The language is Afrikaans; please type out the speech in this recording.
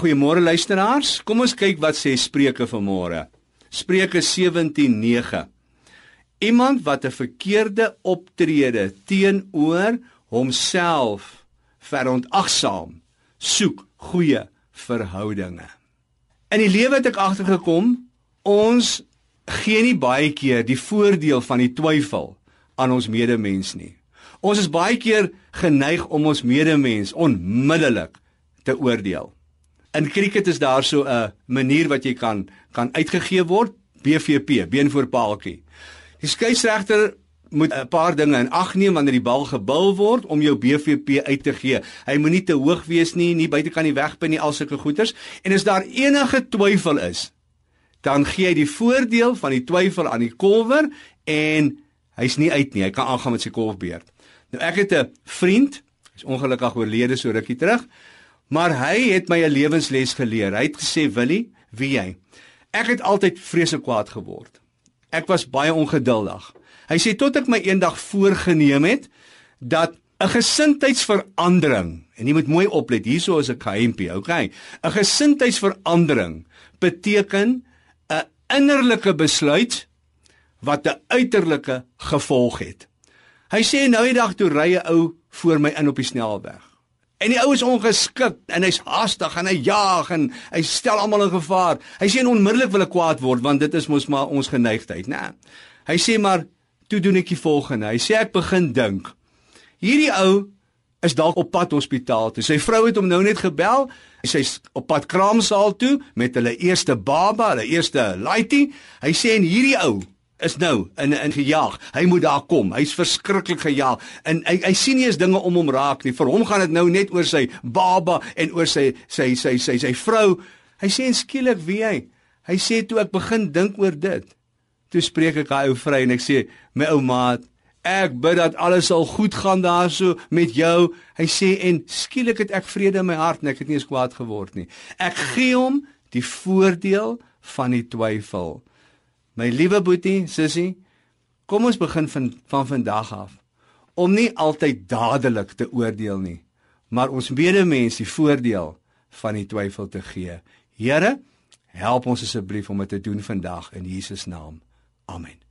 Goeiemôre luisteraars. Kom ons kyk wat sê Spreuke vanmôre. Spreuke 17:9. Iemand wat 'n verkeerde optrede teenoor homself verontagsaam, soek goeie verhoudinge. In die lewe het ek agtergekom, ons gee nie baie keer die voordeel van die twyfel aan ons medemens nie. Ons is baie keer geneig om ons medemens onmiddellik te oordeel. In cricket is daar so 'n manier wat jy kan kan uitgegee word, BVP, been voor paaltjie. Die skeieregter moet 'n paar dinge in ag neem wanneer die bal gebul word om jou BVP uit te gee. Hy moenie te hoog wees nie, nie buite kan die wegpin nie, al sulke goeters. En as daar enige twyfel is, dan gee hy die voordeel van die twyfel aan die kolwer en hy's nie uit nie. Hy kan aangaan met sy kolfbeerd. Nou ek het 'n vriend, hy's ongelukkig oorlede so rukkie terug. Maar hy het my 'n lewensles geleer. Hy het gesê, "Willie, wie jy? Ek het altyd vreeslik kwaad geword. Ek was baie ongeduldig." Hy sê tot ek my eendag voorgenem het dat 'n gesindheidsverandering, en jy moet mooi oplet, hierso is 'n geheimpie, okay? 'n Gesindheidsverandering beteken 'n innerlike besluit wat 'n uiterlike gevolg het. Hy sê nou die dag toe ry 'n ou voor my in op die snelweg. En die ou is ongeskik en hy's haastig en hy jaag en hy stel almal in gevaar. Hy sê onmiddellik wil ek kwaad word want dit is mos maar ons geneigtheid, né? Hy sê maar toe doen ek die volgende. Hy sê ek begin dink. Hierdie ou is dalk op pad hospitaal toe. Sy vrou het hom nou net gebel. Sy's op pad kraamsaal toe met hulle eerste baba, hulle eerste laaitie. Hy sê en hierdie ou is nou in in gejaag. Hy moet daar kom. Hy's verskriklik gejaag. En hy hy sien nie eens dinge om hom raak nie. Vir hom gaan dit nou net oor sy baba en oor sy sy sy sy sy, sy vrou. Hy sê en skielik wie hy. Hy sê toe ek begin dink oor dit. Toe spreek ek daai ou vrou en ek sê my ou maat, ek bid dat alles sal goed gaan daarso met jou. Hy sê en skielik het ek vrede in my hart en ek het nie eens kwaad geword nie. Ek gee hom die voordeel van die twyfel. My liewe boetie, sussie, kom ons begin van van vandag af om nie altyd dadelik te oordeel nie, maar ons medemens die voordeel van die twyfel te gee. Here, help ons asseblief om dit te doen vandag in Jesus naam. Amen.